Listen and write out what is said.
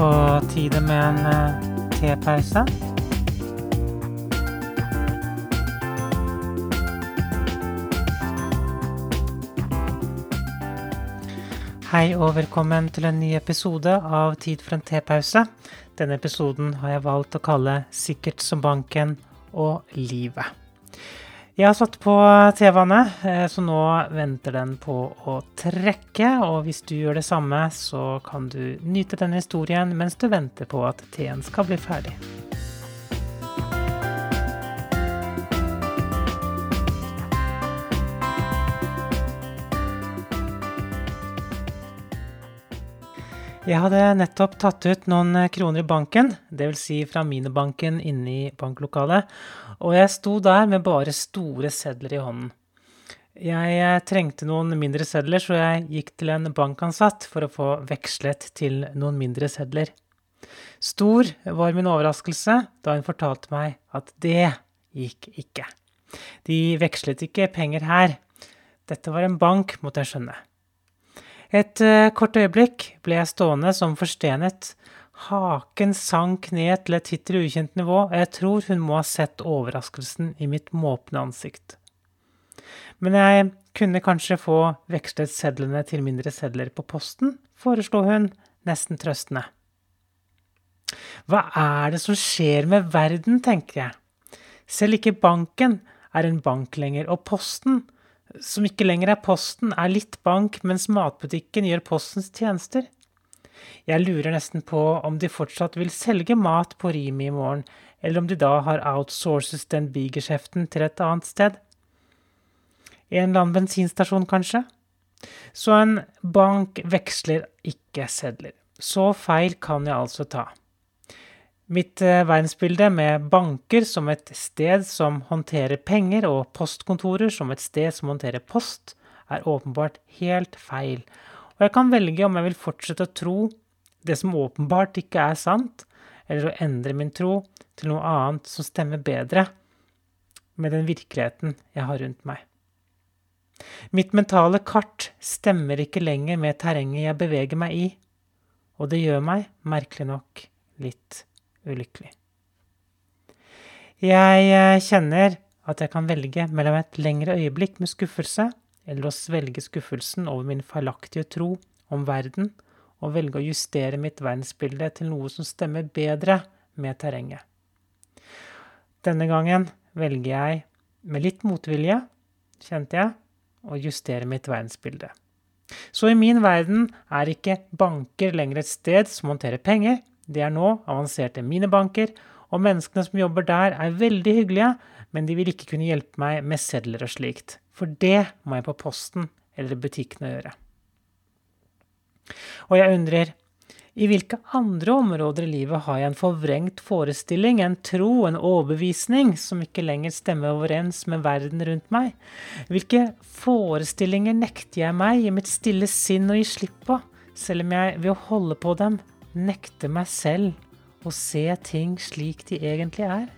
på tide med en eh, tepause. Hei og velkommen til en ny episode av Tid for en tepause. Denne episoden har jeg valgt å kalle Sikkert som banken og livet. Jeg har satt på TV-vannet, eh, så nå venter den på å trekke. Og hvis du gjør det samme, så kan du nyte denne historien mens du venter på at T-en skal bli ferdig. Jeg hadde nettopp tatt ut noen kroner i banken, dvs. Si fra minibanken inne i banklokalet, og jeg sto der med bare store sedler i hånden. Jeg eh, trengte noen mindre sedler, så jeg gikk til en bankansatt for å få vekslet til noen mindre sedler. Stor var min overraskelse da hun fortalte meg at det gikk ikke. De vekslet ikke penger her. Dette var en bank, måtte jeg skjønne. Et uh, kort øyeblikk ble jeg stående som forstenet. Haken sank ned til et hittil ukjent nivå, og jeg tror hun må ha sett overraskelsen i mitt måpende ansikt. Men jeg kunne kanskje få vekslet sedlene til mindre sedler på posten, foreslo hun, nesten trøstende. Hva er det som skjer med verden, tenker jeg. Selv ikke banken er en bank lenger, og posten, som ikke lenger er Posten, er litt bank, mens matbutikken gjør Postens tjenester. Jeg lurer nesten på om de fortsatt vil selge mat på Rimi i morgen, eller om de da har outsources den bigeskjeften til et annet sted. En eller annen bensinstasjon, kanskje? Så en bank veksler ikke sedler. Så feil kan jeg altså ta. Mitt eh, verdensbilde med banker som et sted som håndterer penger, og postkontorer som et sted som håndterer post, er åpenbart helt feil. Og jeg kan velge om jeg vil fortsette å tro det som åpenbart ikke er sant, eller å endre min tro til noe annet som stemmer bedre med den virkeligheten jeg har rundt meg. Mitt mentale kart stemmer ikke lenger med terrenget jeg beveger meg i, og det gjør meg, merkelig nok, litt ulykkelig. Jeg eh, kjenner at jeg kan velge mellom et lengre øyeblikk med skuffelse eller å svelge skuffelsen over min feilaktige tro om verden, og velge å justere mitt verdensbilde til noe som stemmer bedre med terrenget. Denne gangen velger jeg, med litt motvilje, kjente jeg, å justere mitt verdensbilde. Så i min verden er ikke banker lenger et sted som håndterer penger, det er nå avanserte minibanker, og menneskene som jobber der, er veldig hyggelige, men de vil ikke kunne hjelpe meg med sedler og slikt. For det må jeg på posten eller butikken gjøre. Og jeg undrer, i hvilke andre områder i livet har jeg en forvrengt forestilling, en tro, en overbevisning som ikke lenger stemmer overens med verden rundt meg? Hvilke forestillinger nekter jeg meg i mitt stille sinn å gi slipp på, selv om jeg ved å holde på dem nekte meg selv å se ting slik de egentlig er?